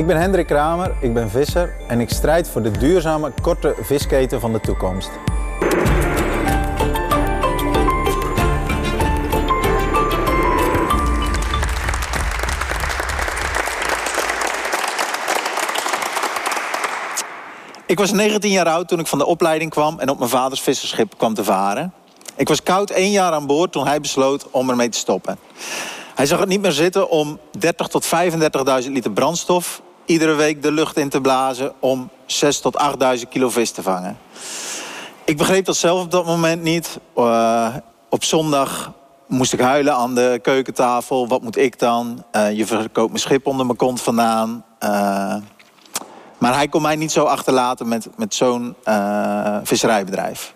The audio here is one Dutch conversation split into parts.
Ik ben Hendrik Kramer, ik ben visser en ik strijd voor de duurzame, korte visketen van de toekomst. Ik was 19 jaar oud toen ik van de opleiding kwam en op mijn vaders visserschip kwam te varen. Ik was koud één jaar aan boord toen hij besloot om ermee te stoppen. Hij zag het niet meer zitten om 30 tot 35.000 liter brandstof iedere week de lucht in te blazen om 6 tot 8.000 kilo vis te vangen. Ik begreep dat zelf op dat moment niet. Uh, op zondag moest ik huilen aan de keukentafel. Wat moet ik dan? Uh, je verkoopt mijn schip onder mijn kont vandaan. Uh, maar hij kon mij niet zo achterlaten met, met zo'n visserijbedrijf.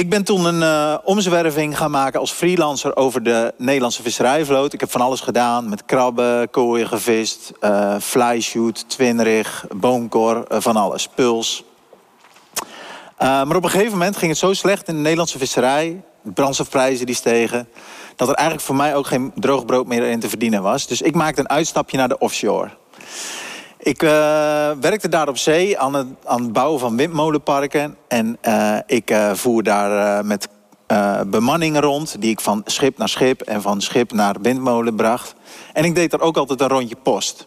Ik ben toen een uh, omzwerving gaan maken als freelancer over de Nederlandse visserijvloot. Ik heb van alles gedaan. Met krabben, kooien gevist, uh, flyshoot, twinrig, boomkor, uh, van alles. Puls. maar op een gegeven moment ging het zo slecht in de Nederlandse visserij. De brandstofprijzen die stegen. Dat er eigenlijk voor mij ook geen droog brood meer in te verdienen was. Dus ik maakte een uitstapje naar de offshore. Ik uh, werkte daar op zee aan het, bouwen van windmolenparken. En uh, ik uh, voer daar met bemanningen rond, die ik van schip naar schip en van schip naar windmolen bracht. En ik deed daar ook altijd een rondje post.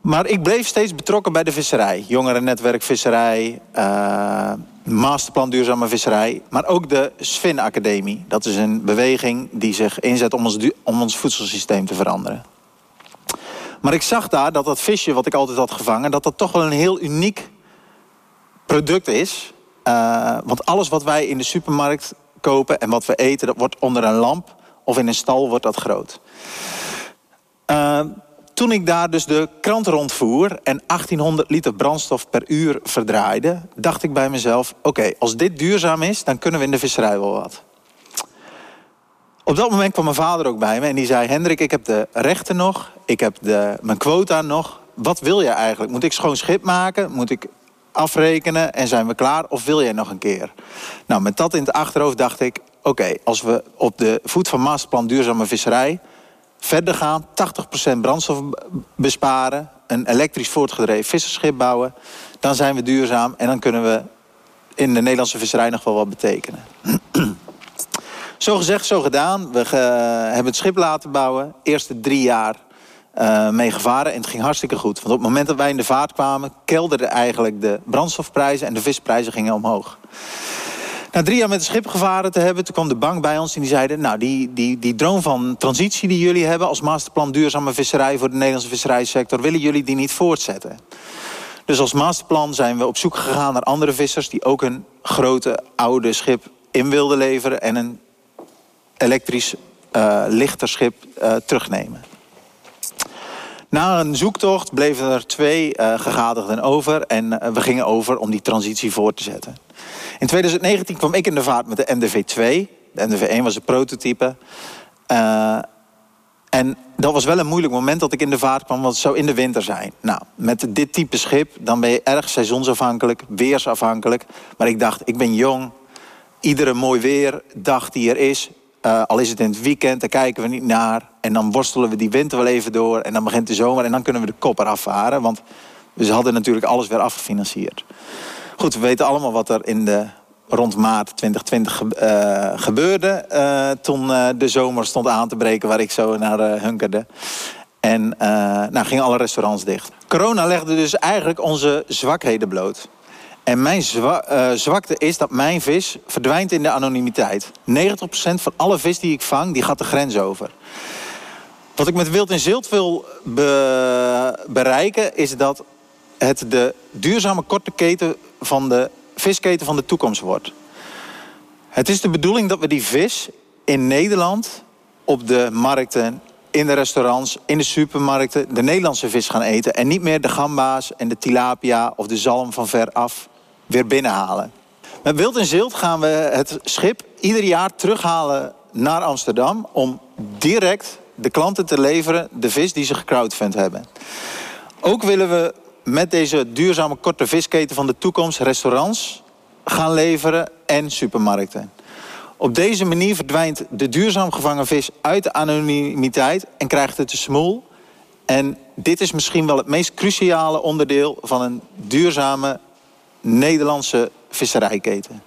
Maar ik bleef steeds betrokken bij de visserij. Jongerennetwerk visserij, masterplan duurzame visserij. Maar ook de Sfin Academie. Dat is een beweging die zich inzet om ons, om ons voedselsysteem te veranderen. Maar ik zag daar dat dat visje wat ik altijd had gevangen... dat dat toch wel een heel uniek product is. Uh, want alles wat wij in de supermarkt kopen en wat we eten... dat wordt onder een lamp of in een stal wordt dat groot. Uh, toen ik daar dus de krant rondvoer en 1800 liter brandstof per uur verdraaide... dacht ik bij mezelf, oké, als dit duurzaam is... dan kunnen we in de visserij wel wat. Op dat moment kwam mijn vader ook bij me en die zei... Hendrik, ik heb de rechten nog, ik heb de, mijn quota nog. Wat wil je eigenlijk? Moet ik schoon schip maken? Moet ik afrekenen en zijn we klaar? Of wil jij nog een keer? Nou, met dat in het achterhoofd dacht ik... oké, als we op de voet van Masterplan Duurzame Visserij... verder gaan, 80% brandstof besparen... een elektrisch voortgedreven visserschip bouwen... dan zijn we duurzaam en dan kunnen we in de Nederlandse visserij nog wel wat betekenen. Zo gezegd, zo gedaan. We hebben het schip laten bouwen. Eerste drie jaar uh, mee gevaren en het ging hartstikke goed. Want op het moment dat wij in de vaart kwamen... kelderden eigenlijk de brandstofprijzen en de visprijzen gingen omhoog. Na drie jaar met het schip gevaren te hebben, toen kwam de bank bij ons en die zeiden... nou, die, die, die droom van transitie die jullie hebben als masterplan duurzame visserij... voor de Nederlandse visserijsector, willen jullie die niet voortzetten? Dus als masterplan zijn we op zoek gegaan naar andere vissers... die ook een grote oude schip in wilden leveren... en een elektrisch uh, lichter schip uh, terugnemen. Na een zoektocht bleven er twee uh, gegadigden over en we gingen over om die transitie voor te zetten. In 2019 kwam ik in de vaart met de NDV2. De NDV1 was een prototype. en dat was wel een moeilijk moment dat ik in de vaart kwam, want het zou in de winter zijn. Nou, met dit type schip, dan ben je erg seizoensafhankelijk, weersafhankelijk. Maar ik dacht, ik ben jong, iedere mooi weerdag die er is, uh, al is het in het weekend, daar kijken we niet naar. En dan worstelen we die winter wel even door. En dan begint de zomer en dan kunnen we de kop eraf varen. Want we hadden natuurlijk alles weer afgefinancierd. Goed, we weten allemaal wat er in de, rond maart 2020 uh, gebeurde. Uh, toen de zomer stond aan te breken waar ik zo naar hunkerde. En nou, gingen alle restaurants dicht. Corona legde dus eigenlijk onze zwakheden bloot. En mijn uh, zwakte is dat mijn vis verdwijnt in de anonimiteit. 90% van alle vis die ik vang, die gaat de grens over. Wat ik met Wild en Zilt wil be bereiken... is dat het de duurzame korte keten van de visketen van de toekomst wordt. Het is de bedoeling dat we die vis in Nederland... op de markten, in de restaurants, in de supermarkten... de Nederlandse vis gaan eten. En niet meer de gamba's en de tilapia of de zalm van ver af weer binnenhalen. Met Wild en Zilt gaan we het schip ieder jaar terughalen naar Amsterdam... om direct de klanten te leveren de vis die ze gecrowdfund hebben. Ook willen we met deze duurzame korte visketen van de toekomst... restaurants gaan leveren en supermarkten. Op deze manier verdwijnt de duurzaam gevangen vis uit de anonimiteit en krijgt het de smoel. En dit is misschien wel het meest cruciale onderdeel van een duurzame Nederlandse visserijketen.